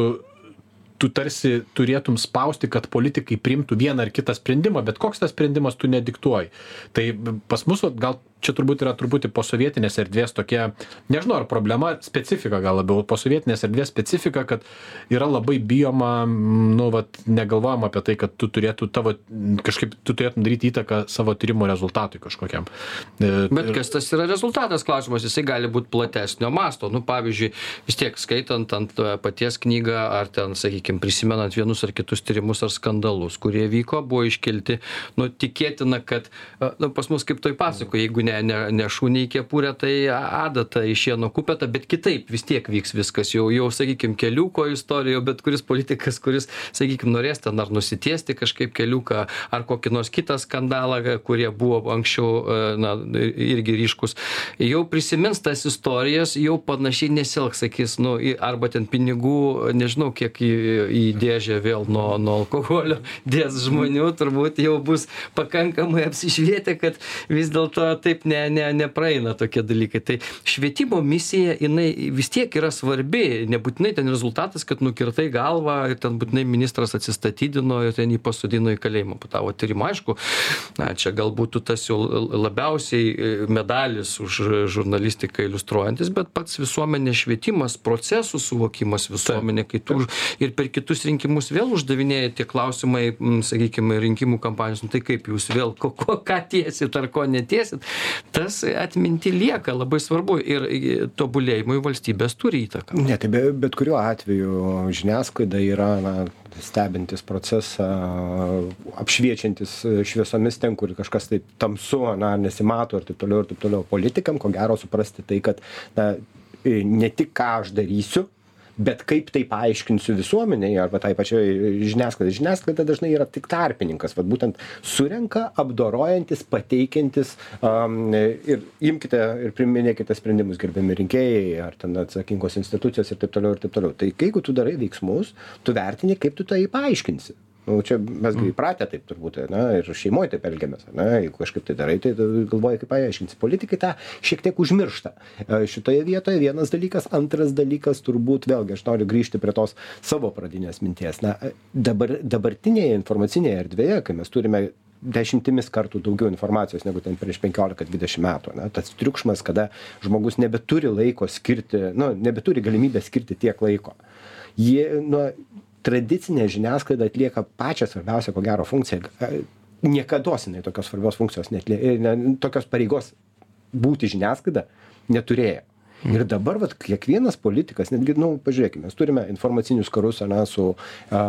tu tarsi turėtum spausti, kad politikai primtų vieną ar kitą sprendimą, bet koks tas sprendimas tu nediktuoji. Tai pas mus gal čia turbūt yra truputį posovietinės erdvės tokia, nežinau, ar problema, specifika gal labiau, posovietinės erdvės specifika, kad yra labai bijoma, mm, nu, vat, negalvojama apie tai, kad tu turėtų tavo, kažkaip tu turėtum daryti įtaką savo tyrimo rezultatui kažkokiam. E, Bet kas tas yra rezultatas klausimas, jisai gali būti platesnio masto. Nu, pavyzdžiui, vis tiek skaitant ant e, paties knygą ar ten, sakykime, prisimenant vienus ar kitus tyrimus ar skandalus, kurie vyko, buvo iškelti, nu, tikėtina, kad, e, nu, pas mus kaip toj pasako, jeigu ne, ne, ne šūniai kepurė, tai adata iš šieno kupeta, bet kitaip vis tiek vyks viskas. Jau, jau sakykime, keliuko istorijoje, bet kuris politikas, kuris, sakykime, norės ten ar nusitiesti kažkaip keliuką, ar kokį nors kitą skandalą, kurie buvo anksčiau, e, na, irgi ryškus, jau prisimins tas istorijas, jau panašiai nesielgs, sakys, nu, į- arba ten pinigų, nežinau, kiek į, į dėžę vėl nuo, nuo alkoholio dės žmonių, turbūt jau bus pakankamai apsišvietę, kad vis dėlto taip ne, ne, nepraeina tokie dalykai. Tai švietimo misija, jinai vis tiek yra svarbi, nebūtinai ten rezultatas, kad nukirtai galvą ir ten būtinai ministras atsistatydino ir ten jį pasodino į kalėjimą po tavo tyrimo. Aišku, na, čia galbūt tas jau labiausiai e, medalis už žurnalistiką iliustruojantis, bet pats visuomenės švietimas, procesų suvokimas visuomenė, kai tu ir per kitus rinkimus vėl uždavinėja tie klausimai, sakykime, rinkimų kampanijos, nu, tai kaip jūs vėl, ko, ko, ką tiesit ar ko netiesit, tas atminti lieka labai svarbu ir tobulėjimui valstybės turi įtaką. Ne, tai be, bet kuriuo atveju žiniasklaida yra na, stebintis procesą, apšviečiantis šviesomis ten, kur kažkas taip tamsu, na, nesimato ir taip toliau ir taip toliau. Politikam, ko gero, suprasti tai, kad na, ne tik ką aš darysiu, bet kaip tai paaiškinsiu visuomeniai arba tai pačiai žiniasklaidai. Žiniasklaida dažnai yra tik tarpininkas, vad būtent surenka, apdorojantis, pateikiantis um, ir imkite ir priminėkite sprendimus, gerbiami rinkėjai ar ten atsakingos institucijos ir taip toliau ir taip toliau. Tai jeigu tu darai veiksmus, tu vertini, kaip tu tai paaiškinsi. Nu, čia mes gi įpratę taip turbūt, na, ir šeimoje taip elgiamės, na, jeigu kažkaip tai darai, tai galvoji, kaip paaiškinsi. Politikai tą šiek tiek užmiršta. E, Šitoje vietoje vienas dalykas, antras dalykas turbūt vėlgi, aš noriu grįžti prie tos savo pradinės minties. Na, dabar, dabartinėje informacinėje erdvėje, kai mes turime dešimtimis kartų daugiau informacijos negu ten prieš 15-20 metų. Na, tas triukšmas, kada žmogus nebeturi laiko skirti, nu, nebeturi galimybę skirti tiek laiko. Jie, nu, tradicinė žiniasklaida atlieka pačią svarbiausią, ko gero, funkciją. Niekada jinai tokios svarbios funkcijos, netlė, ne, tokios pareigos būti žiniasklaida neturėjo. Ir dabar vat, kiekvienas politikas, netgi, na, nu, pažiūrėkime, mes turime informacinius karus ne, su a,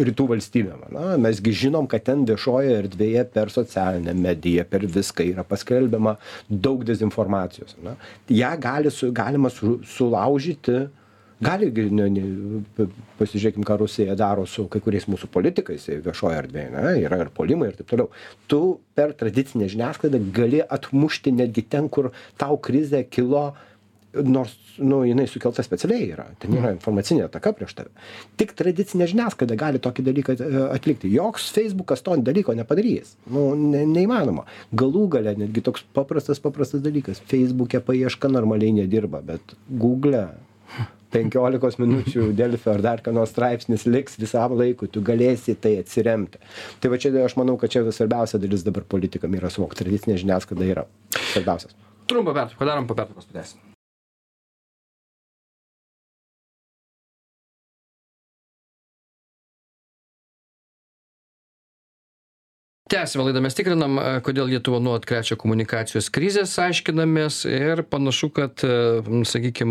rytų valstybėm. Na, mesgi žinom, kad ten viešoje erdvėje per socialinę mediją, per viską yra paskelbiama daug dezinformacijos. Na. Ja gali su, galima su, sulaužyti gali gi ne ne pa pasižiūrėkim ką rusija daro su kai kuriais mūsų politikais viešojoj erdvėj ane yra ir puolimai ir taip toliau. Tu per tradicinę žiniasklaidą gali atmušti netgi ten kur tau krizė kilo nors nu jinai sukelta specialiai yra. Ten yra informacinė ataka prieš tave. Tik tradicinė žiniasklaida gali tokį dalyką e, atlikti. Joks feisbukas to dalyko nepadarys. Nu ne neįmanoma. Galų gale netgi toks paprastas paprastas dalykas. Feisbuke paieška normaliai nedirba bet gugle penkiolikos minučių delfi ar dar ką nors straipsnis liks visam laikui tu galėsi į tai atsiremti tai va čia aš manau kad čia svarbiausia dalis dabar politikam yra suvokt tradicinė žiniasklaida yra svarbiausias Trumpą pertrauką padarom, po pertraukos pradėsim. Tęsiame laidą mes tikrinam e, kodėl lietuvą nuolat krečia komunikacijos krizės aiškinamės ir panašu kad e, sakykim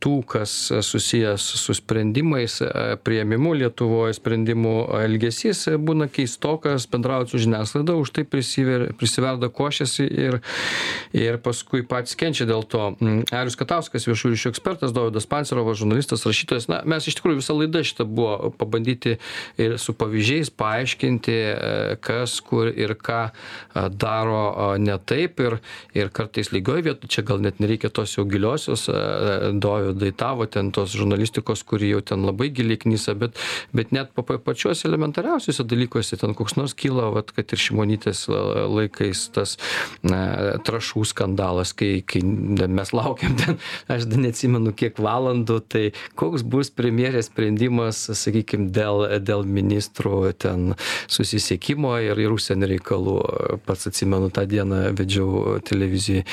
tų kas susijęs su sprendimais e, priėmimu lietuvoj sprendimų elgesys būna keistokas bendraujant su žiniasklaida už tai prisiver prisiverda košės ir ir paskui patys kenčia dėl to. Arijus katauskas viešųjų ryšių ekspertas dovydas pancerovas žurnalistas rašytojas. Na mes iš tikrųjų visa laida šita buvo pabandyti ir su pavyzdžiais paaiškinti kas kur ir ką daro ne taip. Ir ir kartais lygioj vietoj čia gal net nereikia tos jau giliosios dovydai tavo ten tos žurnalistikos kuri jau ten labai giliai knisa bet bet net pa pačiuose elementariausiuose dalykuose ten koks nors kyla vat kad ir šimonytės laikais tas na trąšų skandalas kai kai mes laukėm ten aš neatsimenu kiek valandų tai koks bus premjerės sprendimas sakykim dėl dėl ministrų ten susisiekimo ir ir užsienio reikalų. Pats atsimenu tą dieną vedžiau televizijoj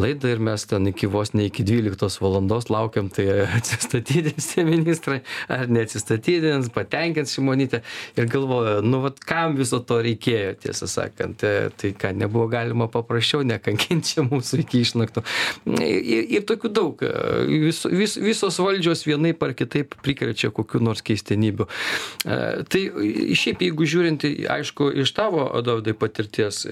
laidą ir mes ten iki vos ne iki dvyliktos valandos laukėm tai atsistatydins tie ministrai ar neatsistatydins patenkins šimonytę. Ir galvoju nu vat kam viso to reikėjo tiesą sakant. Tai ką nebuvo galima paprasčiau nekankint čia mūsų iki išnaktų ir ir tokių daug. Vis vis visos valdžios vienaip ar kitaip prikrečia kokių nors keistenybių. Tai šiaip jeigu žiūrint aišku iš tavo dovydai patirties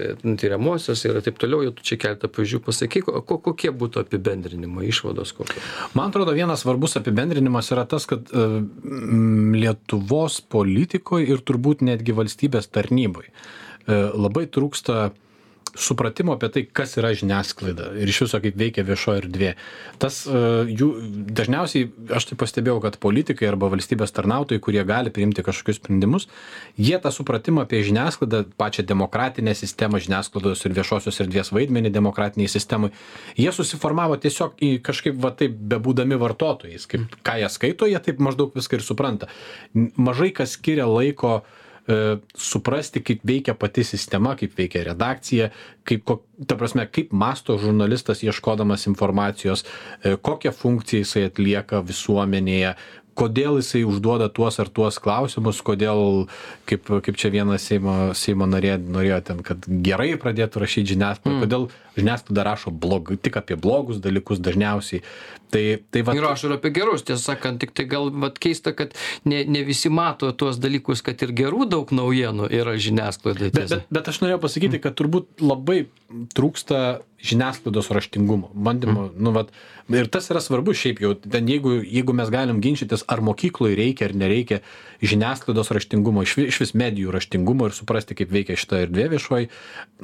tiriamosios ir taip toliau jau tu čia keletą pavyzdžių pasakyk ko kokie būtų apibendrinimai išvados kokios man atrodo vienas svarbus apibendrinimas yra tas kad lietuvos politikoj ir turbūt netgi valstybės tarnyboj labai trūksta supratimo apie tai kas yra žiniasklaida ir iš viso kaip veikia viešoji erdvė. Tas jų dažniausiai aš tai pastebėjau kad politikai arba valstybės tarnautojai kurie gali priimti kažkokius sprendimus jie tą supratimą apie žiniasklaidą pačią demokratinę sistemą žiniasklaidos ir viešosios erdvės vaidmenį demokratinėj sistemoj jie susiformavo tiesiog į kažkaip va taip bebūdami vartotojais. Kaip ką jie skaito jie taip maždaug viską ir supranta. Mažai kas skiria laiko suprasti kaip veikia pati sistema kaip veikia redakcija kaip ta prasme kaip mąsto žurnalistas ieškodamas informacijos kokią funkciją jisai atlieka visuomenėje kodėl jisai užduoda tuos ar tuos klausimus kodėl kaip kaip čia viena seimo seimo narė norėjo ten kad gerai pradėtų rašyt žiniasklaida kodėl žiniasklaida rašo blog tik apie blogus dalykus dažniausiai. Tai tai vat ir rašo ir apie gerus tiesą sakant tiktai gal vat keista kad ne ne visi mato tuos dalykus kad ir gerų daug naujienų yra žiniasklaidoj bet bet bet aš norėjau pasakyti kad turbūt labai trūksta žiniasklaidos raštingumo bandymo nu vat. Ir tas yra svarbu šiaip jau ten jeigu jeigu mes galim ginčytis ar mokykloj reikia ar nereikia žiniasklaidos raštingumo išvi išvis medijų raštingumo ir suprasti kaip veikia šita erdvė viešoji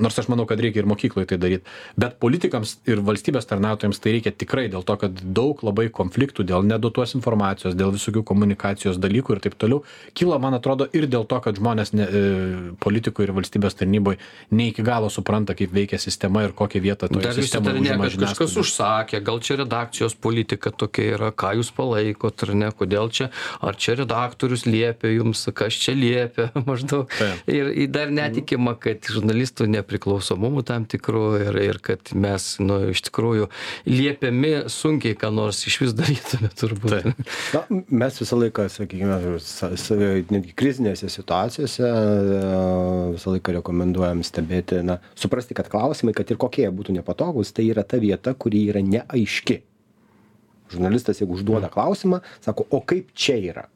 nors aš manau kad reikia ir mokykloj tai daryt. Bet politikams ir valstybės tarnautojams tai reikia tikrai dėl to kad daug labai konfliktų dėl nedotuos informacijos dėl visokių komunikacijos dalykų ir taip toliau kyla man atrodo ir dėl to kad žmonės ne politikoj ir valstybės tarnyboj ne iki galo supranta kaip veikia sistema ir kokią vietą toje dar visi sistemoje užima kad kažkas užsakė gal čia redakcijos politika tokia yra ką jūs palaikot ar ne kodėl čia ar čia redaktorius liepia jums kas čia liepia maždaug Taip. ir ir dar netikima kad žurnalistų nepriklausomumu tam tikru ir ir kad mes nu iš tikrųjų liepiami sunkiai ką nors išvis darytume turbūt Taip. na mes visą laiką sakykime sa- sa- netgi krizinėse situacijose e, visą laiką rekomenduojam stebėti na suprasti kad klausimai kad ir kokie jie būtų nepatogūs tai yra ta vieta kuri yra neaiški. Žurnalistas jeigu užduoda klausimą sako o kaip čia yra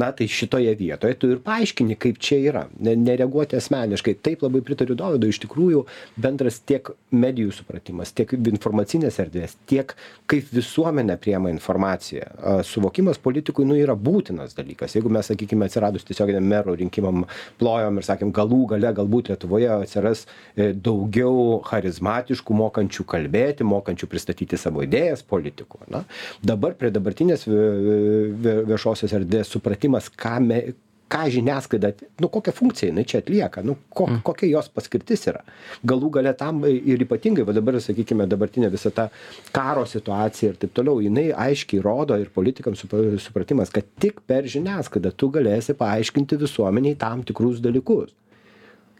na tai šitoje vietoje tu ir paaiškini kaip čia yra. Ne nereaguoti asmeniškai. Taip labai pritariu dovydui. Iš tikrųjų bendras tiek medijų supratimas tiek informacinės erdvės tiek kaip visuomenė priima informaciją suvokimas politikui nu yra būtinas dalykas. Jeigu mes sakykime atsiradus tiesioginiam merų rinkimam plojom ir sakėm galų gale galbūt lietuvoje atsiras e, daugiau charizmatiškų mokančių kalbėti mokančių pristatyti savo idėjas politikų na dabar prie dabartinės vie- vie- viešosios erdvės supratimas ką me ką žiniasklaida nu kokią funkciją jinai čia atlieka nu ko kokia jos paskirtis yra. Galų gale tam ir ypatingai va dabar sakykime dabartinė visa ta karo situacija ir taip toliau jinai aiškiai rodo ir politikams supa supratimas kad tik per žiniasklaidą tu galėsi paaiškinti visuomenei tam tikrus dalykus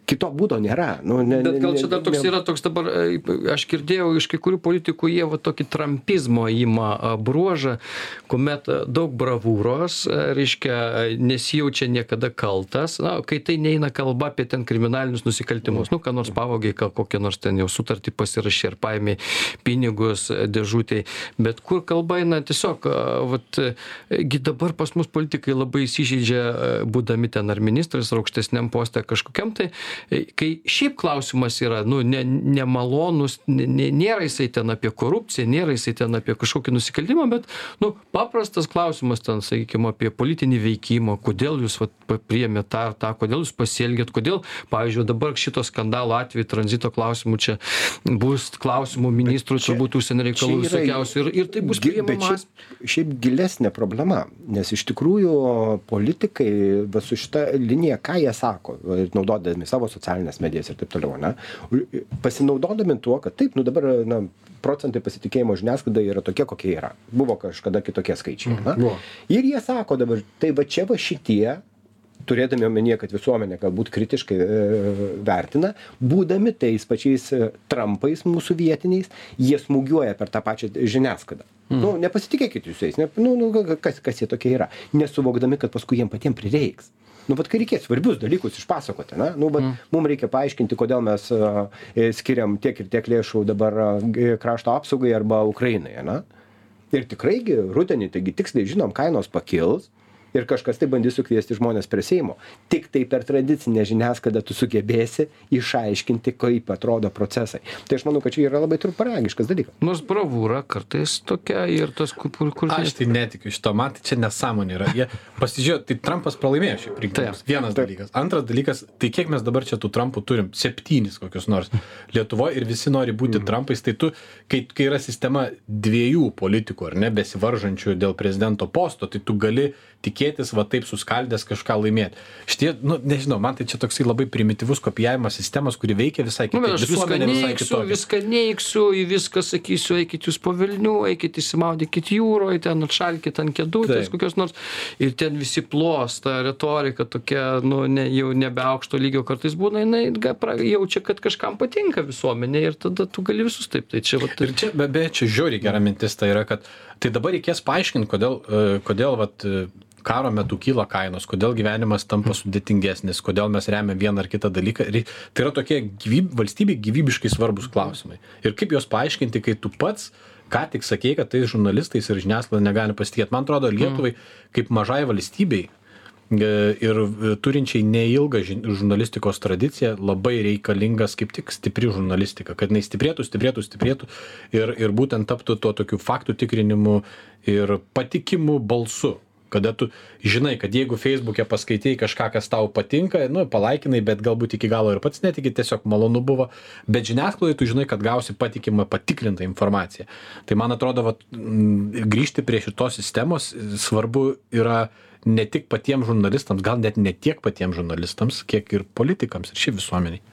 kito būdo nėra. Nu, ne, Bet gal čia dar toks yra toks dabar, e, aš girdėjau iš kai kurių politikų, jie va tokį trampizmo įma a, bruožą, kuomet a, daug bravūros, reiškia, nesijaučia niekada kaltas, na, kai tai neina kalba apie ten kriminalinius nusikaltimus, nu, ką nors pavogiai, kokią nors ten jau sutartį pasirašė ir paėmė pinigus dėžutėj, bet kur kalba eina tiesiog, vat, e, dabar pas mus politikai labai įsižeidžia, būdami ten ar ministras, ar aukštesniam postė kažkokiam tai, e, kai šiaip klausimas yra, nu, ne, nemalonus, ne, ne, nėra jisai ten apie korupciją, nėra jisai ten apie kažkokį nusikaltimą, bet, nu, paprastas klausimas ten, sakykime, apie politinį veikimą, kodėl jūs vat, priėmėt tą ar tą, kodėl jūs pasielgėt, kodėl, pavyzdžiui, dabar šito skandalo atveju tranzito klausimų čia bus klausimų ministrų, čia- turbūt užsienio reikalų visokiausių ir, ir tai bus priimamas. šiaip, šiaip gilesnė problema, nes iš tikrųjų politikai su šita linija, ką jie sako, naudodami savo socialinės medijas ir taip toliau, ne, pasinaudodami tuo, kad taip, nu dabar na, procentai pasitikėjimo žiniasklaida yra tokie, kokie yra. Buvo kažkada kitokie skaičiai. Na? buvo. Ir jie sako dabar, tai va čia va šitie turėdami omenyje, kad visuomenė galbūt kritiškai e, vertina, būdami tais pačiais e, trampais mūsų vietiniais, jie smūgiuoja per tą pačią žiniasklaidą. Mm. Nu, nepasitikėkit jūs jais, ne, nu, nu, kas, kas jie tokie yra, nesuvokdami, kad paskui jiem patiems prireiks. Nu, bet kai reikės svarbius dalykus išpasakoti, na, nu, bet mm. mums reikia paaiškinti, kodėl mes uh, skiriam tiek ir tiek lėšų dabar krašto apsaugai arba Ukrainai, na. Ir tikrai gi rudenį, taigi tiksliai žinom, kainos pakils ir kažkas tai bandys sukviesti žmonės prie Seimo. Tik tai per tradicinę žiniasklaidą tu sugebėsi išaiškinti, kaip atrodo procesai. Tai aš manau, kad čia yra labai trumparagiškas dalykas. Nors bravūra kartais tokia ir tas, kur, kur, Aš tai netikiu šito, man tai čia nesąmonė yra. Jie pasižiūrėjo, tai Trumpas pralaimėjo šiaip rinkimus. Taip. Vienas dalykas. Antras dalykas, tai kiek mes dabar čia tų Trumpų turim? Septynis kokius nors. Lietuvoje ir visi nori būti mm. Trumpais, tai tu, kai, kai yra sistema dviejų politikų, ar ne, besivaržančių dėl prezidento posto, tai tu gali tikėtis va taip suskaldęs kažką laimėti. Šitie, nu, nežinau, man tai čia toksai labai primityvus kopijavimas sistemos, kuri veikia visai Nu, kitaip. aš viską neiksiu, viską neiksiu, į viską sakysiu, eikit jūs po Vilnių, eikit įsimaudykit jūroje, ten atšalkit ant kėdutės Taip. kokios nors. Ir ten visi plos, ta retorika tokia, nu, ne, jau nebe aukšto lygio kartais būna, jinai jaučia, kad kažkam patinka visuomenė ir tada tu gali visus taip. Tai čia, vat, Ir čia be abejo, čia žiauriai gera mintis tai yra, kad tai dabar reikės paaiškinti, kodėl, e, kodėl vat, e, karo metu kyla kainos, kodėl gyvenimas tampa sudėtingesnis, kodėl mes remiam vieną ar kitą dalyką. Tai yra tokie gyvyb, valstybei gyvybiškai svarbus klausimai. Ir kaip juos paaiškinti, kai tu pats ką tik sakei, kad tais žurnalistais ir žiniasklaida negali pasitikėti. Man atrodo, Lietuvai kaip mažai valstybei e, ir e, turinčiai neilgą žurnalistikos tradiciją labai reikalingas kaip tik stipri žurnalistika, kad jinai stiprėtų, stiprėtų, stiprėtų ir, ir būtent taptų tuo tokiu faktų tikrinimu ir patikimu balsu. Kada tu žinai, kad jeigu Facebook'e paskaitai kažką, kas tau patinka, nu, palaikinai, bet galbūt iki galo ir pats netiki, tiesiog malonu buvo, bet žiniasklaidai tu žinai, kad gausi patikimą, patikrintą informaciją. Tai man atrodo, vat, mm, grįžti prie šitos sistemos e, svarbu yra ne tik patiems žurnalistams, gal net ne tiek patiems žurnalistams, kiek ir politikams ir šiaip visuomeniai.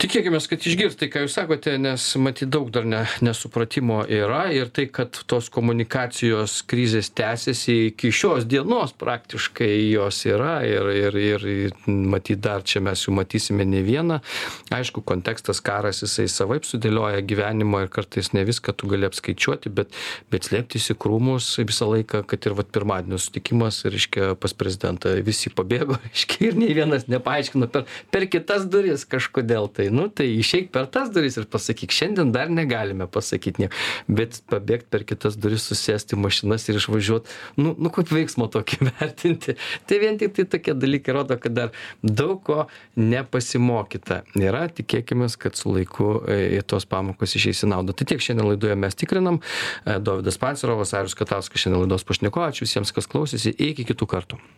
Tikėkime, kad išgirs tai, ką jūs sakote, nes matyt daug dar ne, nesupratimo yra ir tai, kad tos komunikacijos krizės tęsiasi iki šios dienos praktiškai jos yra ir, ir, ir, ir matyt dar čia mes jų matysime ne vieną. Aišku, kontekstas karas jisai savaip sudėlioja gyvenimą ir kartais ne viską tu gali apskaičiuoti, bet, bet slėptis į krūmus visą laiką, kad ir vat, pirmadienio sutikimas, reiškia, pas prezidentą visi pabėgo, reiškia, ir nei vienas nepaaiškino per, per kitas duris kažkodėl tai, nu, tai išeik per tas duris ir pasakyk, šiandien dar negalime pasakyti nieko, bet pabėgti per kitas duris, susėsti į mašinas ir išvažiuoti, nu, nu kaip veiksmo tokį vertinti. Tai vien tik tai tokie dalykai rodo, kad dar daug ko nepasimokyta. Yra, tikėkime, kad su laiku e, tos pamokos išeis į naudą. Tai tiek šiandien laidoje mes tikrinam. E, Dovydas Pancerovas, Arius Katauskas šiandien laidos pašneko. Ačiū visiems, kas klausėsi. Iki kitų kartų.